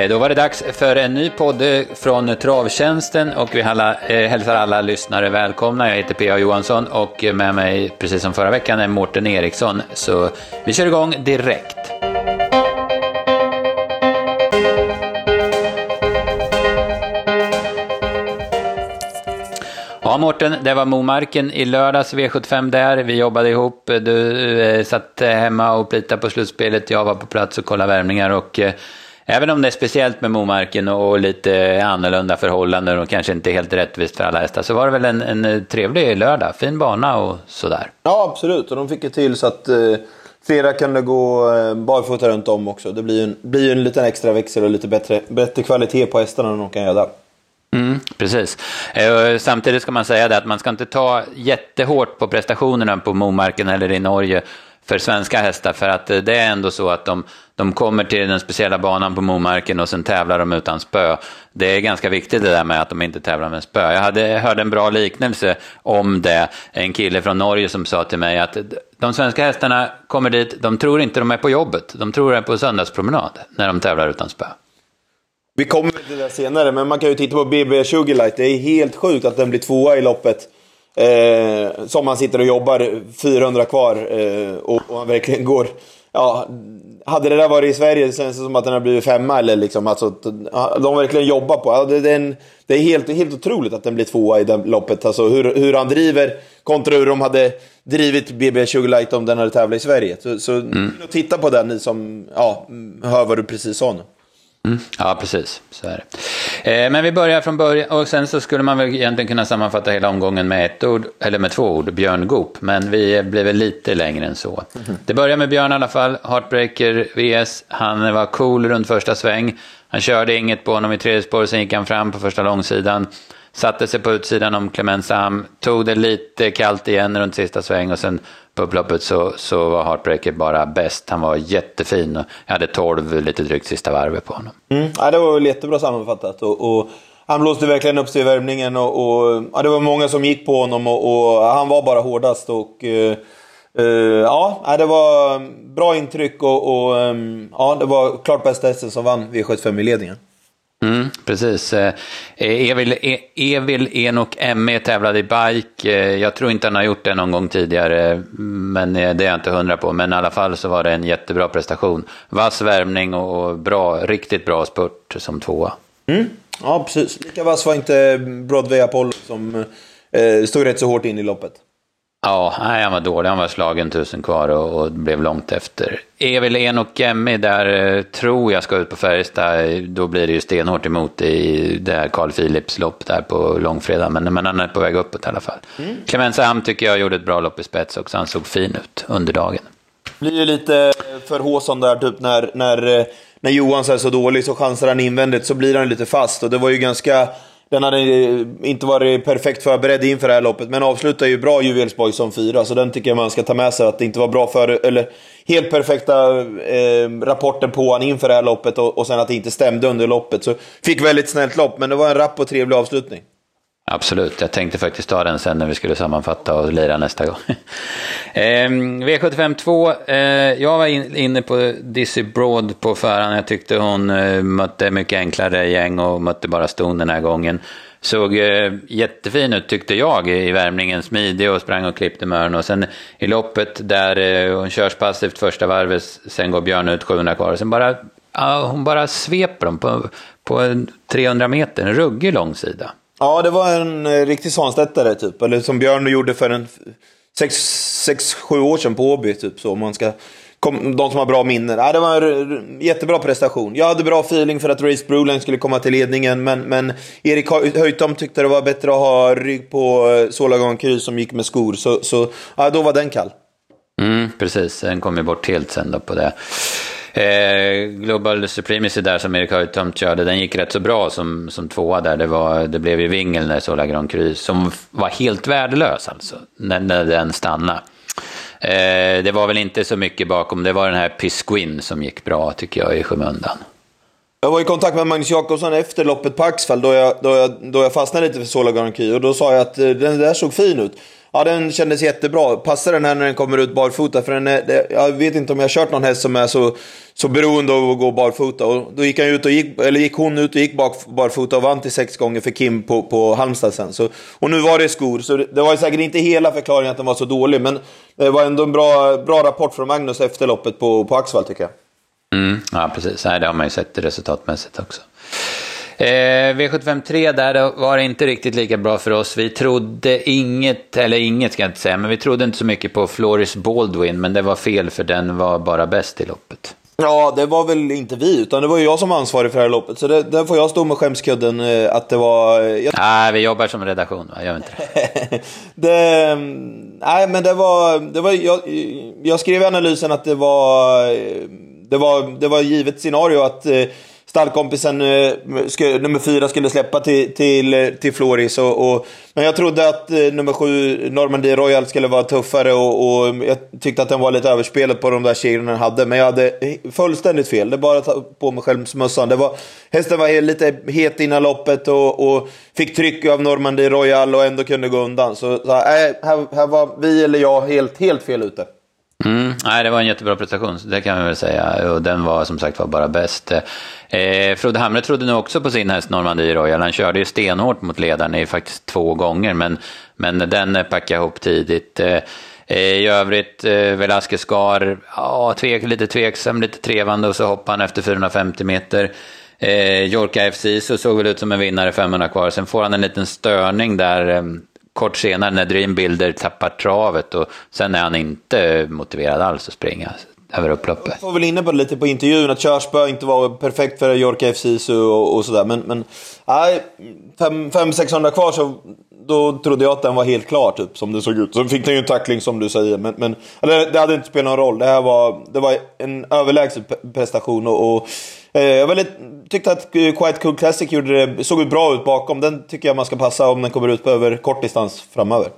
Eh, då var det dags för en ny podd eh, från Travtjänsten och vi alla, eh, hälsar alla lyssnare välkomna. Jag heter P.A. Johansson och med mig, precis som förra veckan, är Mårten Eriksson. Så vi kör igång direkt. Ja, Mårten, det var Momarken i lördags, V75 där. Vi jobbade ihop. Du eh, satt hemma och plitade på slutspelet. Jag var på plats och kollade värmningar. Och, eh, även om det är speciellt med Momarken och lite annorlunda förhållanden och kanske inte helt rättvist för alla hästar, så var det väl en, en eh, trevlig lördag. Fin bana och sådär. Ja, absolut. Och de fick ju till så att eh, flera kunde gå eh, barfota runt om också. Det blir ju en, blir en liten extra växel och lite bättre, bättre kvalitet på hästarna än de kan göra. Mm, precis. Eh, samtidigt ska man säga det att man ska inte ta jättehårt på prestationerna på Momarken eller i Norge för svenska hästar för att eh, det är ändå så att de, de kommer till den speciella banan på Momarken och sen tävlar de utan spö. Det är ganska viktigt det där med att de inte tävlar med spö. Jag hade, hörde en bra liknelse om det. En kille från Norge som sa till mig att eh, de svenska hästarna kommer dit, de tror inte de är på jobbet, de tror de är på söndagspromenad när de tävlar utan spö. Vi kommer till det senare, men man kan ju titta på BB20 Light. Det är helt sjukt att den blir tvåa i loppet. Eh, som han sitter och jobbar 400 kvar eh, och, och han verkligen går... Ja, hade det där varit i Sverige känns det som att den har blivit femma eller liksom. Alltså, de verkligen jobbar på. Ja, det, det, är en, det är helt, helt otroligt att den blir tvåa i det loppet. Alltså hur, hur han driver kontra hur de hade drivit BB20 Light om den hade tävlat i Sverige. Så, så mm. titta på den ni som ja, hör vad du precis sa nu. Mm, ja, precis. Så är det. Eh, men vi börjar från början och sen så skulle man väl egentligen kunna sammanfatta hela omgången med ett ord, eller med två ord, Björn Goop. Men vi blev väl lite längre än så. Mm. Det börjar med Björn i alla fall, Heartbreaker VS. Han var cool runt första sväng. Han körde inget på honom i tredje spår, sen gick han fram på första långsidan. Satte sig på utsidan om Clement Sam, tog det lite kallt igen runt sista sväng och sen upploppet så, så var Heartbreaker bara bäst. Han var jättefin och jag hade 12 lite drygt sista varvet på honom. Mm. Ja, det var väl jättebra sammanfattat. Och, och han blåste verkligen upp sig i värmningen och, och ja, det var många som gick på honom och, och han var bara hårdast. Och, uh, uh, ja, det var bra intryck och, och um, ja, det var klart bästa hästen som vann V75 i ledningen. Mm, precis. Eh, Evil, e, Evil Enok ME tävlade i bike. Eh, jag tror inte han har gjort det någon gång tidigare, men eh, det är jag inte hundra på. Men i alla fall så var det en jättebra prestation. Vass värmning och bra, riktigt bra spurt som tvåa. Mm. Ja, precis. Lika vass var inte Broadway Apollo som eh, stod rätt så hårt in i loppet. Ja, nej, han var dålig. Han var slagen tusen kvar och, och blev långt efter. Evil Enok Emmy där eh, tror jag ska ut på Färjestad. Då blir det ju stenhårt emot i det här Carl Philips lopp där på långfredag. Men, men han är på väg uppåt i alla fall. Mm. Clemens Ham tycker jag gjorde ett bra lopp i spets också. Han såg fin ut under dagen. Blir ju lite för Håsson där, typ när, när, eh, när Johan är så dålig så chansar han invändigt så blir han lite fast. Och det var ju ganska den hade inte varit perfekt förberedd inför det här loppet, men avslutar ju bra Juvelsborg som fyra, så den tycker jag man ska ta med sig. Att det inte var bra för, eller helt perfekta eh, rapporter på han inför det här loppet och, och sen att det inte stämde under loppet. Så fick väldigt snällt lopp, men det var en rapp och trevlig avslutning. Absolut, jag tänkte faktiskt ta den sen när vi skulle sammanfatta och lira nästa gång. Ehm, V75 2, eh, jag var in, inne på Dizzy Broad på förhand. Jag tyckte hon eh, mötte mycket enklare gäng och mötte bara ston den här gången. Såg eh, jättefin ut tyckte jag i värmningen, smidig och sprang och klippte med Och sen i loppet där eh, hon körs passivt första varvet, sen går Björn ut 700 kvar. Och sen bara, ah, hon bara sveper dem på, på 300 meter, en ruggig långsida. Ja, det var en eh, riktig Svanstedtare, typ. Eller som Björn gjorde för en 6-7 år sedan på Åby. Typ, så, man ska, kom, de som har bra minnen. Ja, det var en jättebra prestation. Jag hade bra feeling för att Race Brulin skulle komma till ledningen. Men, men Erik Höjtom tyckte det var bättre att ha rygg på eh, Solagon Kry som gick med skor. Så, så ja, då var den kall. Mm, precis, den kom ju bort helt sen då på det. Eh, Global Supremacy där som Erik Höjtomt körde, den gick rätt så bra som, som tvåa där. Det, var, det blev ju vingel när Sola Grand Cru, som var helt värdelös alltså, när, när den stannade. Eh, det var väl inte så mycket bakom, det var den här Pisquin som gick bra tycker jag i skymundan. Jag var i kontakt med Magnus Jakobsson efter loppet på Axfall då jag, då jag, då jag fastnade lite för Sola Prix, och då sa jag att eh, den där såg fin ut. Ja, den kändes jättebra. Passar den här när den kommer ut barfota? För den är, det, jag vet inte om jag har kört någon häst som är så, så beroende av att gå barfota. Och då gick, han ut och gick, eller gick hon ut och gick bak, barfota och vann till sex gånger för Kim på, på Halmstad sen. Så, och nu var det skor, så det, det var säkert inte hela förklaringen att den var så dålig. Men det var ändå en bra, bra rapport från Magnus efter loppet på, på Axvall tycker jag. Mm, ja, precis. Nej, det har man ju sett resultatmässigt också. Eh, V753 där var det inte riktigt lika bra för oss. Vi trodde inget, eller inget ska jag inte säga, men vi trodde inte så mycket på Floris Baldwin, men det var fel för den var bara bäst i loppet. Ja, det var väl inte vi, utan det var ju jag som var ansvarig för det här loppet. Så det, där får jag stå med skämskudden eh, att det var... Eh, jag... Nej, vi jobbar som redaktion, va? Gör inte det? det? Mm, nej, men det var... Det var jag, jag skrev i analysen att det var... Det var, det var givet scenario att eh, stallkompisen eh, nummer fyra skulle släppa till, till, eh, till Floris. Och, och, men jag trodde att eh, nummer sju, Normandie Royal, skulle vara tuffare och, och jag tyckte att den var lite överspelad på de där kedjorna den hade. Men jag hade fullständigt fel. Det är bara att ta på mig själv. Det var, hästen var lite het innan loppet och, och fick tryck av Normandie Royal och ändå kunde gå undan. Så, så äh, här, här var vi eller jag helt, helt fel ute. Mm, nej, det var en jättebra prestation, det kan vi väl säga. Och den var som sagt var bara bäst. Eh, Frode Hamre trodde nog också på sin häst Normandie Royal. Han körde ju stenhårt mot ledaren i faktiskt två gånger, men, men den packade ihop tidigt. Eh, eh, I övrigt, eh, Velasquez Gar, ja, tvek, lite tveksam, lite trevande och så hoppade han efter 450 meter. Eh, Jorka FC så såg väl ut som en vinnare 500 kvar. Sen får han en liten störning där eh, kort senare när Dreambuilder tappar travet och sen är han inte motiverad alls att springa över upploppet. Jag var väl inne på det lite på intervjun att körspö inte var perfekt för Jorka FC och, och sådär. Men, men nej, 500-600 kvar så då trodde jag att den var helt klar typ som det såg ut. Så fick den ju en tackling som du säger. Men, men eller, det hade inte spelat någon roll. Det här var, det var en överlägsen prestation. och, och Eh, jag väldigt, tyckte att eh, Quiet Cool Classic gjorde det, såg bra ut bakom. Den tycker jag man ska passa om den kommer ut på över kort distans framöver.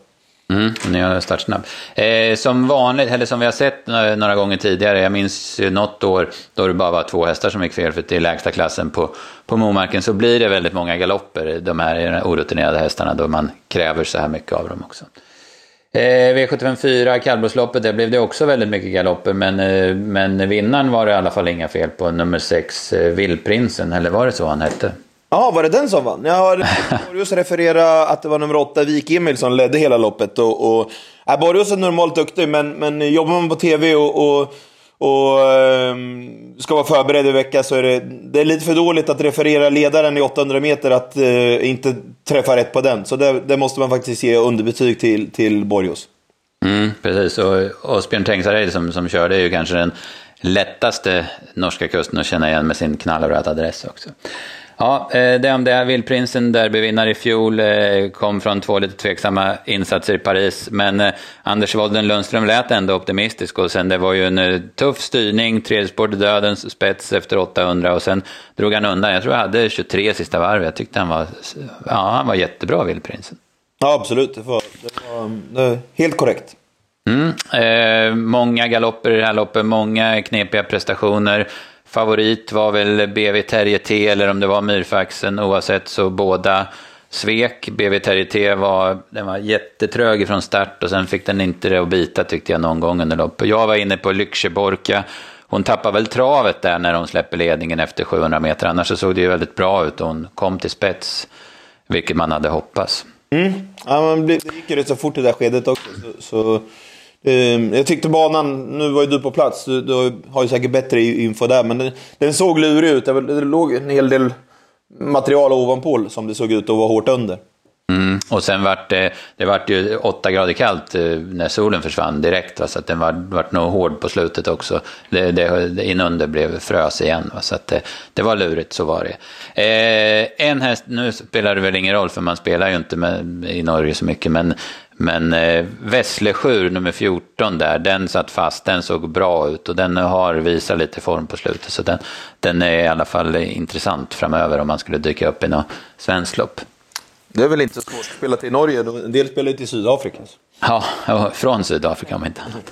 Mm, den är startsnabb. Eh, som vanligt, eller som vi har sett några gånger tidigare, jag minns något år då det bara var två hästar som gick fel för till lägsta klassen på, på Momarken, så blir det väldigt många galopper, de här orutinerade hästarna, då man kräver så här mycket av dem också. Eh, V754, kallblodsloppet, där blev det också väldigt mycket galopper, men, eh, men vinnaren var det i alla fall inga fel på, nummer 6, eh, Villprinsen, eller var det så han hette? Ja, var det den som vann? Jag har Borgos referera att det var nummer 8, Vik Emil, som ledde hela loppet. Och, och, äh, Borgos är normalt duktig, men, men jobbar man på tv och, och och ehm, ska vara förberedd i vecka så är det, det är lite för dåligt att referera ledaren i 800 meter att eh, inte träffa rätt på den. Så det, det, måste man faktiskt ge underbetyg till, till Borgos. Mm, precis, och Osbjörn Tengsareid som, som körde är ju kanske den lättaste norska kusten att känna igen med sin knallröda adress också. Ja, eh, det om det. Vildprinsen, derbyvinnare i fjol, eh, kom från två lite tveksamma insatser i Paris. Men eh, Anders Wolden Lundström lät ändå optimistisk och sen det var ju en tuff styrning, tredje spår dödens spets efter 800 och sen drog han undan. Jag tror jag hade 23 sista varv. Jag tyckte han var, ja, han var jättebra, Vildprinsen. Ja, absolut. Det var, det var, det var helt korrekt. Mm, eh, många galopper i det här loppet, många knepiga prestationer. Favorit var väl BV Terje T eller om det var Myrfaxen. Oavsett så båda svek. BV Terje T var, den var jättetrög från start och sen fick den inte det att bita tyckte jag någon gång under loppet. Jag var inne på Lyckseborka. Hon tappar väl travet där när hon släpper ledningen efter 700 meter. Annars så såg det ju väldigt bra ut och hon kom till spets. Vilket man hade hoppats. Mm. Ja, men det gick ju rätt så fort i det där skedet också. Så, så Ehm, jag tyckte banan, nu var ju du på plats, du, du har ju säkert bättre info där, men den, den såg lurig ut. Det, låg en hel del material ovanpå som det såg ut att vara hårt under. Mm. Och sen vart det, det vart ju åtta grader kallt eh, när solen försvann direkt, va? så att den vart, vart nog hård på slutet också. Det, det, inunder blev frös igen, va? så att det, det var lurigt, så var det. Eh, en häst, nu spelar det väl ingen roll för man spelar ju inte med, i Norge så mycket, men men eh, Vesslesjur nummer 14 där, den satt fast, den såg bra ut och den har visat lite form på slutet. Så den, den är i alla fall intressant framöver om man skulle dyka upp i något svenskt lopp. Det är väl inte så svårt att spela till Norge, en del spelar ju till Sydafrika. Ja, från Sydafrika om inte annat.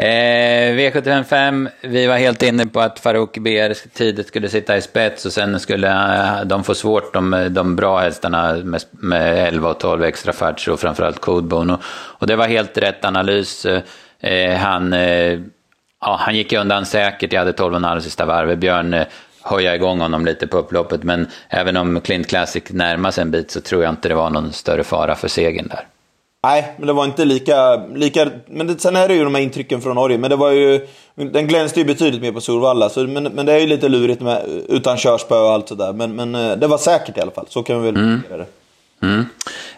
Eh, V755, vi var helt inne på att Farouk BR tidigt skulle sitta i spets och sen skulle eh, de få svårt, de, de bra hästarna med, med 11 och 12 extra farts och framförallt Codebone. Och, och det var helt rätt analys. Eh, han, eh, ja, han gick undan säkert, jag hade 12,5 sista varvet. Björn eh, höja igång honom lite på upploppet, men även om Clint Classic närmar sig en bit så tror jag inte det var någon större fara för segern där. Nej, men det var inte lika... lika men det, sen är det ju de här intrycken från Norge. Men det var ju... Den glänste ju betydligt mer på Solvalla. Så, men, men det är ju lite lurigt med, utan körspö och allt sådär. Men, men eh, det var säkert i alla fall. Så kan vi väl mm. det. Mm.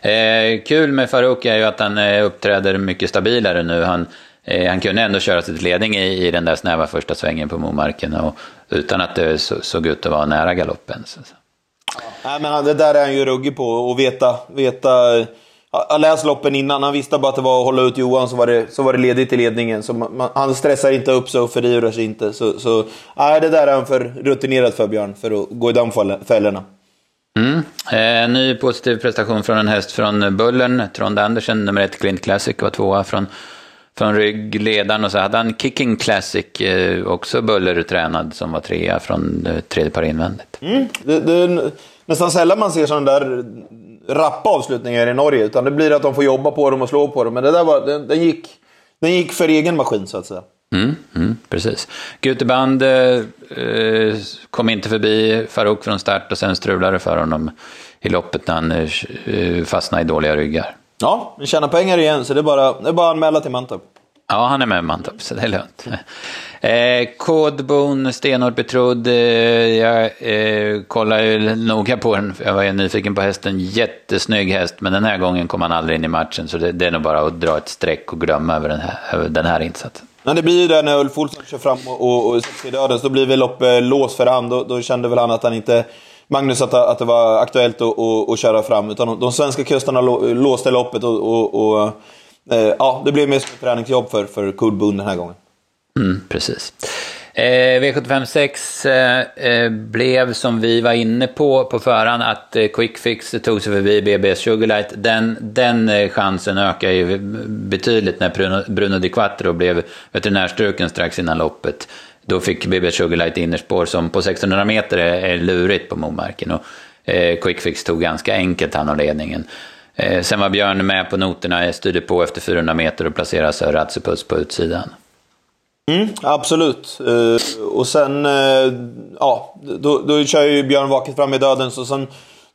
Eh, kul med Farouk är ju att han eh, uppträder mycket stabilare nu. Han, eh, han kunde ändå köra sig till ledning i, i den där snäva första svängen på Momarken. Och, utan att det så, såg ut att vara nära galoppen. Så. Nej, men det där är han ju ruggig på. Och veta... veta han läst loppen innan. Han visste bara att det var att hålla ut Johan så var det, så var det ledigt i ledningen. Så man, han stressar inte upp sig och förivrar sig inte. Så, så nej, det där är han för rutinerad för Björn, för att gå i de fällorna. Mm. Eh, ny positiv prestation från en häst från Bullern. Trond Andersen, nummer ett Clint Classic, var tvåa från, från ryggledaren. Och så hade han Kicking Classic, eh, också Buller-tränad, som var trea från eh, tredje par invändigt. Mm. Det, det nästan sällan man ser sådana där rappa avslutningar i Norge. Utan det blir att de får jobba på dem och slå på dem. Men det där var, den, den gick, den gick för egen maskin så att säga. Mm, mm, precis. Guteband eh, kom inte förbi Farouk från start och sen strulade det för honom i loppet när han eh, fastnade i dåliga ryggar. Ja, vi tjänar pengar igen så det är bara, det är bara att anmäla till Mantorp. Ja, han är med i Mantorp, så det är lugnt. Eh, Kodbon, stenhårt betrodd. Eh, jag eh, kollar ju noga på den, jag var ju nyfiken på hästen. Jättesnygg häst, men den här gången kom han aldrig in i matchen. Så det, det är nog bara att dra ett streck och glömma över den här, över den här insatsen. Men det blir ju det när Ulf Olsson kör fram och, och, och i döden, så då blir väl loppet eh, lås för han. Då, då, kände väl han att han inte... Magnus att, att det var aktuellt att, att, att köra fram. Utan de, de svenska kustarna låste loppet och, och, och eh, ja, det blev mer som ett träningsjobb för, för Kudbun den här gången. Mm, precis. Eh, V75.6 eh, eh, blev som vi var inne på på förhand att eh, Quickfix tog sig förbi BB Sugarlight. Den, den eh, chansen ökar ju betydligt när Bruno, Bruno Di Quattro blev veterinärstruken strax innan loppet. Då fick BB Sugarlight innerspår som på 1600 meter är, är lurigt på Momarken. Och, eh, Quickfix tog ganska enkelt hand om ledningen. Eh, sen var Björn med på noterna, styrde på efter 400 meter och placerade Sir på utsidan. Mm, absolut. Uh, och sen, uh, ja, då, då kör ju Björn Vaket fram i döden. Så sen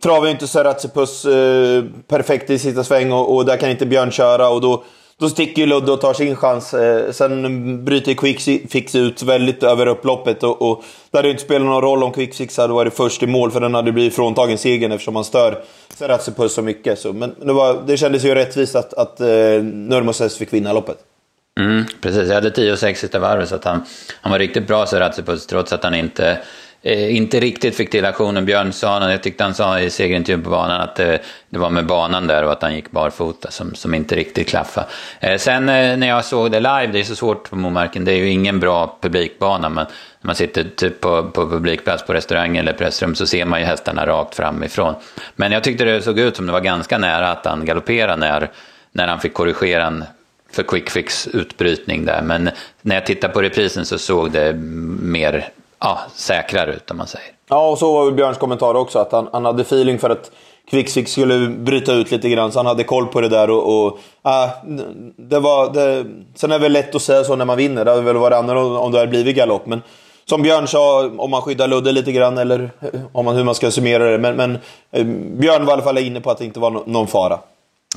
travar ju inte Seratsipus uh, eh, perfekt i sista sväng och, och, där kan inte Björn köra. Och då, då sticker ju Ludde och tar sin chans. Uh, sen bryter Quickfix ut väldigt över upploppet. Och, och det hade ju inte spelat någon roll om Quickfix hade varit först i mål. För den hade blivit fråntagen segern eftersom han stör Seratsipus så mycket. Så, men det, var, det kändes ju rättvist att, att uh, Nurmoses fick vinna loppet. Mm, precis, jag hade 10 och 6 sista varvet så att han, han var riktigt bra så Ratsipus trots att han inte, eh, inte riktigt fick till aktionen. Björn sa, jag tyckte han sa i segerintervjun på banan att eh, det var med banan där och att han gick barfota som, som inte riktigt klaffade. Eh, sen eh, när jag såg det live, det är så svårt på Momarken, det är ju ingen bra publikbana men när man sitter typ på, på publikplats på restaurang eller pressrum så ser man ju hästarna rakt framifrån. Men jag tyckte det såg ut som det var ganska nära att han galopperade när, när han fick korrigera en för quick fix utbrytning där. Men när jag tittar på reprisen så såg det mer ja, säkrare ut om man säger. Ja, och så var väl Björns kommentar också. Att han, han hade feeling för att Quickfix skulle bryta ut lite grann. Så han hade koll på det där. Och, och äh, det var, det, sen är det väl lätt att säga så när man vinner. Det hade väl varit annorlunda om det hade blivit galopp. Men som Björn sa, om man skyddar Ludde lite grann. Eller eh, om man, hur man ska summera det. Men, men eh, Björn var i alla fall inne på att det inte var no, någon fara.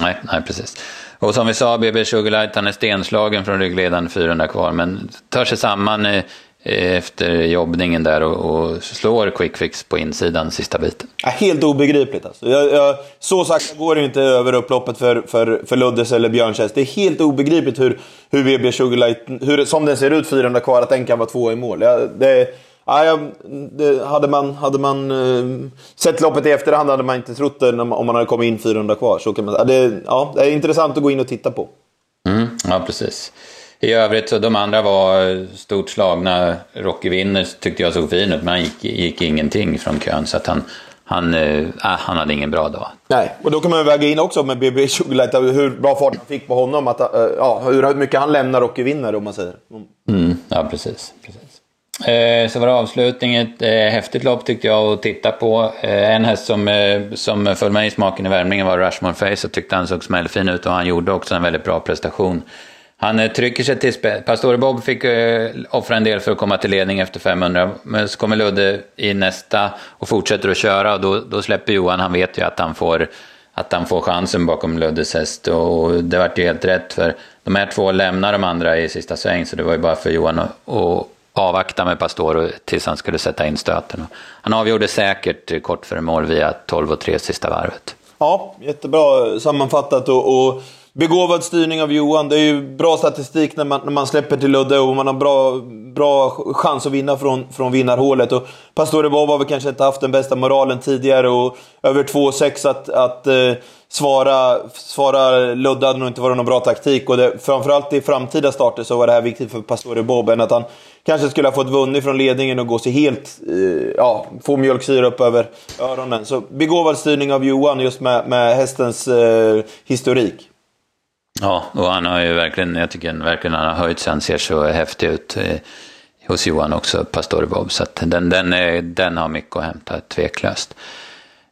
Nej, nej, precis. Och som vi sa, BB Sugarlight, han är stenslagen från ryggledaren, 400 kvar, men tar sig samman i, efter jobbningen där och, och slår quickfix på insidan sista biten. Ja, helt obegripligt alltså. Jag, jag, så sakta går det inte över upploppet för, för, för Luddes eller Björnkäst. Det är helt obegripligt hur, hur BB Sugarlight, hur, som den ser ut 400 kvar, att den kan vara två i mål. Ja, det, Ja, det, hade man, hade man uh, sett loppet i efterhand hade man inte trott det om man hade kommit in 400 kvar. Så kan man, ja, det, ja, det är intressant att gå in och titta på. Mm, ja, precis. I övrigt så de andra var stort slagna. Rocky Winner tyckte jag såg fin ut, men han gick, gick ingenting från kön. Så att han, han, äh, han hade ingen bra dag. Nej, och då kan man väga in också med BB Sugarlight hur bra fart han fick på honom. Att, äh, ja, hur mycket han lämnar och vinner om man säger. Mm, ja, precis. precis. Eh, så var det avslutning, ett eh, häftigt lopp tyckte jag att titta på. Eh, en häst som, som föll mig i smaken i värmningen var Rushmore Face Jag tyckte han såg smällfin ut och han gjorde också en väldigt bra prestation. Han trycker sig till spets. Pastore Bob fick eh, offra en del för att komma till ledning efter 500. Men så kommer Ludde i nästa och fortsätter att köra och då, då släpper Johan. Han vet ju att han får, att han får chansen bakom Luddes häst och det vart ju helt rätt för de här två lämnar de andra i sista sväng så det var ju bara för Johan att avvakta med pastoro tills han skulle sätta in stöten. Han avgjorde säkert kort före mål via 12 och 3 sista varvet. Ja, jättebra sammanfattat och, och begåvad styrning av Johan. Det är ju bra statistik när man, när man släpper till Ludde och man har bra, bra chans att vinna från, från vinnarhålet. Och Pastore Bob har väl kanske inte haft den bästa moralen tidigare och över 2,6 att, att eh, svara, svara Ludde hade nog inte varit någon bra taktik. Och det, framförallt i framtida starter så var det här viktigt för Pastore Bob än att han kanske skulle ha fått vunnit från ledningen och gå sig helt... Eh, ja, få mjölksyra upp över öronen. Så begåvad styrning av Johan just med, med hästens eh, historik. Ja, och han har ju verkligen, jag tycker verkligen han har höjt sig. Han ser så häftig ut eh, hos Johan också, Pastore Bob. Så att den, den, den har mycket att hämta, tveklöst.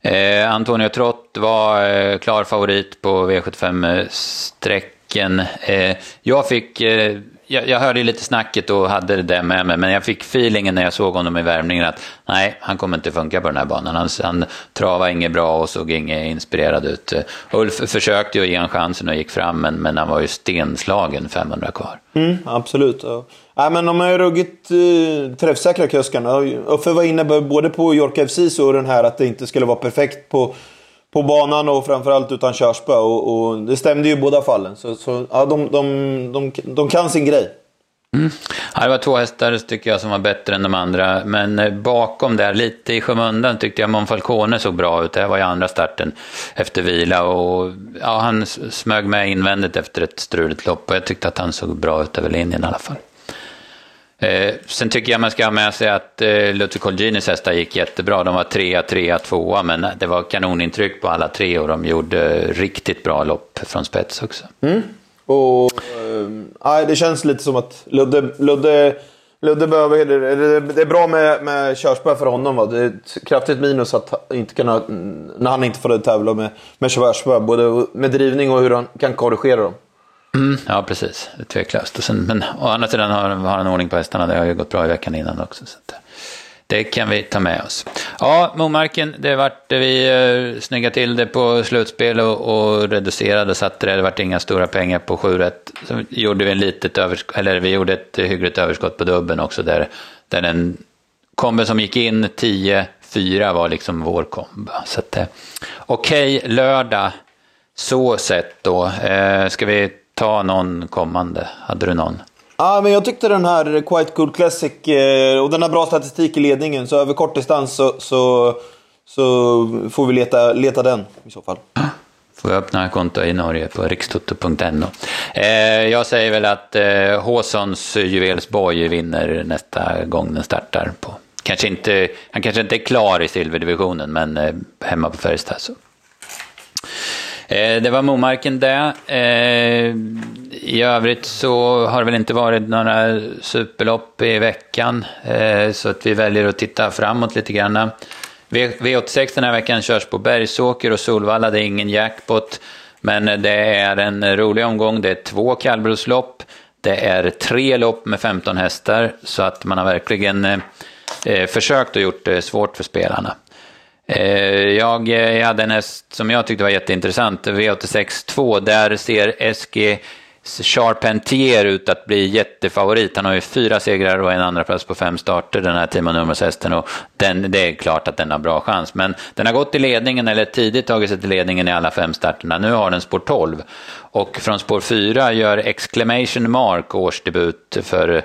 Eh, Antonio Trott var eh, klar favorit på V75-strecken. Eh, jag fick eh, jag, jag hörde lite snacket och hade det med mig, men jag fick feelingen när jag såg honom i värmningen att nej, han kommer inte funka på den här banan. Han, han travade inget bra och såg inget inspirerad ut. Ulf försökte ju ge en chansen och gick fram, men, men han var ju stenslagen 500 kvar. Mm, absolut. Ja. Nej, men de är ruggigt eh, träffsäkra kuskarna. Uffe var inne både på York FC och den här att det inte skulle vara perfekt på på banan och framförallt utan körspö. Och, och det stämde ju i båda fallen. Så, så ja, de, de, de, de kan sin grej. Mm. Ja, det var två hästar tycker jag som var bättre än de andra. Men eh, bakom där, lite i skymundan, tyckte jag Monfalcone såg bra ut. Det här var ju andra starten efter vila. Och, ja, han smög med invändigt efter ett struligt lopp. Och jag tyckte att han såg bra ut över linjen i alla fall. Eh, sen tycker jag man ska ha med sig att eh, Lutfi Colginis hästar gick jättebra. De var trea, trea, tvåa, men det var kanonintryck på alla tre och de gjorde riktigt bra lopp från spets också. Mm. Och, eh, det känns lite som att Ludde, Ludde, Ludde behöver... Det är bra med, med körspö för honom. Va? Det är ett kraftigt minus att inte kunna, när han inte får tävla med, med körspö. Både med drivning och hur han kan korrigera dem. Mm, ja, precis. Tveklöst. Och sen, men å andra sidan har, har han ordning på hästarna. Det har ju gått bra i veckan innan också. Så att, det kan vi ta med oss. Ja, Momarken, det vart, vi eh, snyggade till det på slutspel och, och reducerade och satte det. Det vart inga stora pengar på 7 rätt. Så gjorde vi, en litet överskott, eller vi gjorde ett hyggligt överskott på dubben också. Där, där den komben som gick in 10-4 var liksom vår komb. Så att, eh, okej, okay, lördag. Så sett då. Eh, ska vi ta någon kommande? Hade du någon? Ja, men jag tyckte den här Quite Cool Classic, eh, och den har bra statistik i ledningen, så över kort distans så, så, så får vi leta, leta den i så fall. Får jag öppna konto i Norge på rikstoto.no. Eh, jag säger väl att eh, Håsons Juvelsborg vinner nästa gång den startar. på. Kanske inte, han kanske inte är klar i silverdivisionen, men eh, hemma på Färjestad så. Eh, det var Momarken det. Eh, I övrigt så har det väl inte varit några superlopp i veckan. Eh, så att vi väljer att titta framåt lite grann. V86 den här veckan körs på Bergsåker och Solvalla. Det är ingen jackpot. Men det är en rolig omgång. Det är två kallblodslopp. Det är tre lopp med 15 hästar. Så att man har verkligen eh, eh, försökt och gjort det svårt för spelarna. Eh, jag, jag hade en häst som jag tyckte var jätteintressant, V86 2. Där ser SG Charpentier ut att bli jättefavorit. Han har ju fyra segrar och en andra plats på fem starter, den här Timo Nummershästen. Och den, det är klart att den har bra chans. Men den har gått i ledningen, eller tidigt tagit sig till ledningen i alla fem starterna. Nu har den spår 12. Och från spår 4 gör Exclamation Mark årsdebut för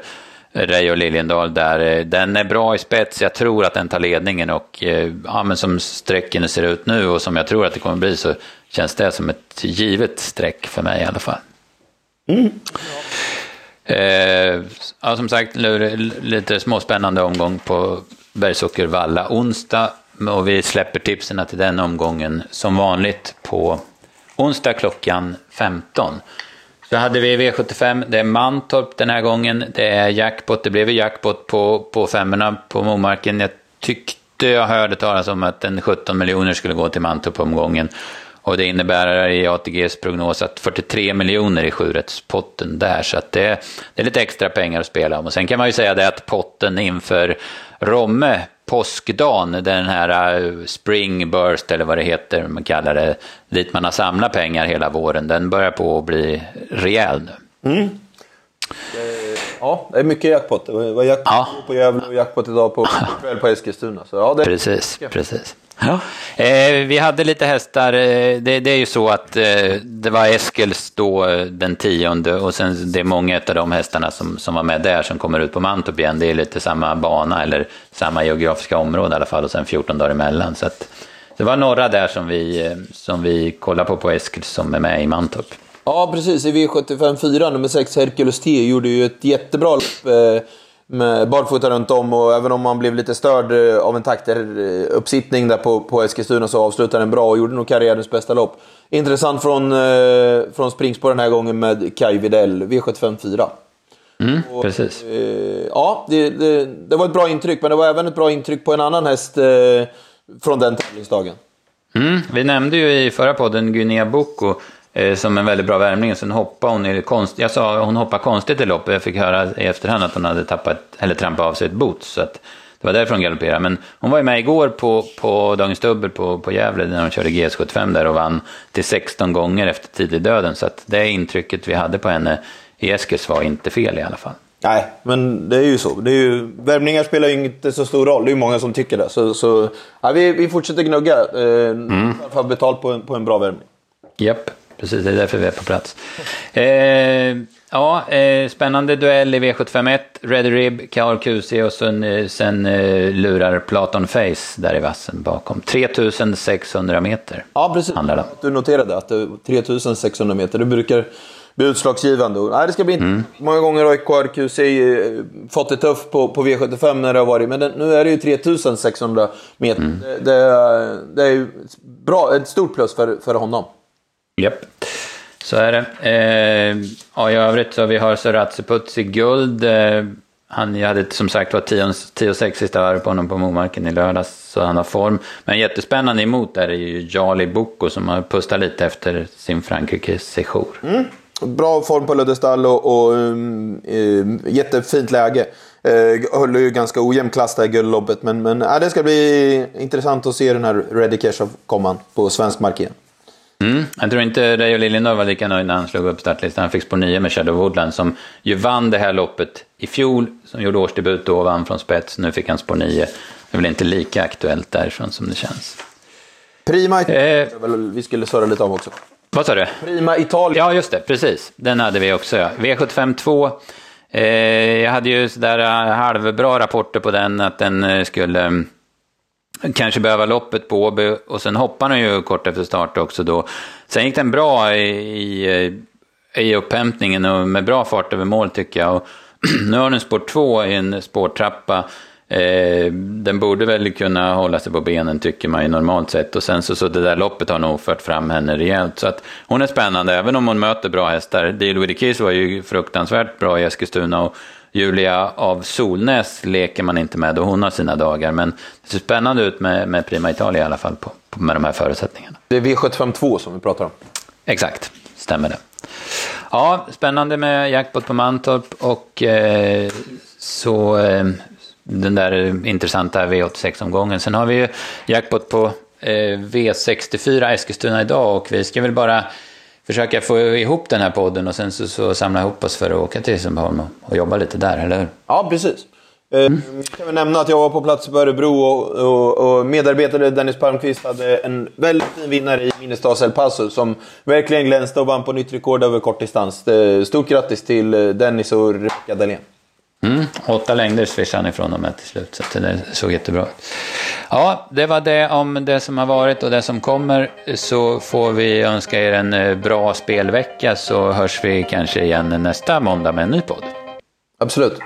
Reijo Liljendahl där. Eh, den är bra i spets, jag tror att den tar ledningen och eh, ja, men som sträcken ser ut nu och som jag tror att det kommer bli så känns det som ett givet streck för mig i alla fall. Mm. Eh, ja, som sagt, lite småspännande omgång på Bergsåker Valla onsdag. och vi släpper tipsen till den omgången som vanligt på onsdag klockan 15. Så hade vi V75, det är Mantorp den här gången, det är jackpot, det blev ju jackpot på, på femmorna på Momarken. Jag tyckte jag hörde talas om att en 17 miljoner skulle gå till Mantorp-omgången. Och det innebär i ATGs prognos att 43 miljoner i sjurättspotten där. Så att det, det, är lite extra pengar att spela om. Och sen kan man ju säga det att potten inför Romme, påskdagen, den här uh, spring burst eller vad det heter, man kallar det, dit man har samlat pengar hela våren, den börjar på att bli rejäl nu. Mm. Ja, det är mycket jackpot. Det var jackpot ja. på Gävle och jackpot idag på kväll på Eskilstuna. Så, ja, det... Precis, precis. Ja. Eh, vi hade lite hästar. Eh, det, det, är ju så att eh, det var Eskils då eh, den tionde och sen det är många av de hästarna som, som var med där som kommer ut på Mantorp igen. Det är lite samma bana eller samma geografiska område i alla fall och sen 14 dagar emellan. Så att, det var några där som vi, eh, som vi kollade på på Eskils som är med i Mantorp. Ja, precis. I V75 4, nummer 6, Hercules T, gjorde ju ett jättebra lopp eh, barfota runt om och även om man blev lite störd eh, av en takteruppsittning där på, på Eskilstuna så avslutade den bra och gjorde nog karriärens bästa lopp. Intressant från, eh, från springspår den här gången med Kaj Widell, V75 4. Mm, och, precis. Eh, ja, det, det, det, var ett bra intryck, men det var även ett bra intryck på en annan häst eh, från den tävlingsdagen. Mm, vi nämnde ju i förra podden Guinea Boko Eh, som en väldigt bra värmning. Sen hoppade hon i konst... Jag sa hon hoppade konstigt i loppet. Jag fick höra i efterhand att hon hade tappat, eller trampat av sig ett boots. Så att det var därför hon galopperade. Men hon var ju med igår på, på Dagens Dubbel på, på Gävle när hon körde GS75 där och vann till 16 gånger efter tidig döden. Så att det intrycket vi hade på henne i Eskils var inte fel i alla fall. Nej, men det är ju så. Det är ju, värmningar spelar ju inte så stor roll. Det är ju många som tycker det. Så, så ja, vi, vi fortsätter gnugga. Eh, mm. I alla fall betalt på en, på en bra värmning. Japp precis. Det är därför vi är på plats. Eh, ja, eh, spännande duell i V751. Red Rib, Kaor QC och sen, eh, sen eh, lurar Platon Face där i vassen bakom. 3600 meter. Ja, precis. Du noterade att det är 3600 meter. Det brukar bli utslagsgivande. Nej, det ska bli mm. Många gånger har KRQC eh, fått det tufft på, på V75 när det har varit, men det, nu är det ju 3600 meter. Mm. Det, det, det, är ju bra, ett stort plus för, för honom. Japp, så är det. Eh, ja, I övrigt så vi har Soratseputs i guld. Eh, han hade som sagt var 10-6 sista varv på honom på Momarken i lördags, så han har form. Men jättespännande emot där är ju Jali Boko som har pustat lite efter sin Frankrike-sejour. Mm. Bra form på Löddestall och, och um, um, jättefint läge. Uh, höll ju ganska ojämn klass där i guldloppet, men, men uh, det ska bli intressant att se den här Ready Cash komma på svensk mark igen. Mm. Jag tror inte Reijo Liljendahl var lika nöjd när han slog upp startlistan. Han fick spår 9 med Shadow Woodland som ju vann det här loppet i fjol, som gjorde årsdebut då och vann från spets. Nu fick han spår 9. Det är väl inte lika aktuellt därifrån som det känns. Prima Italien eh, vi skulle surra lite om också. Vad sa du? Prima Italien. Ja, just det. Precis. Den hade vi också. Ja. V75 2. Eh, jag hade ju sådär eh, halvbra rapporter på den, att den eh, skulle kanske behöva loppet på Åby och sen hoppade han ju kort efter start också då. Sen gick den bra i, i, i upphämtningen och med bra fart över mål tycker jag. Och nu har den spår två i en spårtrappa. Eh, den borde väl kunna hålla sig på benen tycker man ju normalt sett. Och sen så, så det där loppet har nog fört fram henne rejält. Så att hon är spännande även om hon möter bra hästar. Deal with the Kiss var ju fruktansvärt bra i Eskilstuna. Och Julia av Solnäs leker man inte med och hon har sina dagar. Men det ser spännande ut med, med Prima Italia i alla fall på, på, med de här förutsättningarna. Det är V752 som vi pratar om. Exakt, stämmer det. Ja, spännande med jackpot på Mantorp och eh, så eh, den där intressanta V86-omgången. Sen har vi ju jackpot på eh, V64 Eskilstuna idag och vi ska väl bara försöka få ihop den här podden och sen så, så samla ihop oss för att åka till Helsingborg och, och jobba lite där, eller hur? Ja, precis. Mm. Jag kan väl nämna att jag var på plats på Örebro och, och, och medarbetare Dennis Palmqvist hade en väldigt fin vinnare i Minestads El Paso som verkligen glänste och vann på nytt rekord över kortdistans. Stort grattis till Dennis och Rebecka Dahlén. Mm, åtta längder swishade han ifrån dem till slut, så det såg jättebra ut. Ja, det var det om det som har varit och det som kommer. Så får vi önska er en eh, bra spelvecka så hörs vi kanske igen nästa måndag med en ny podd. Absolut.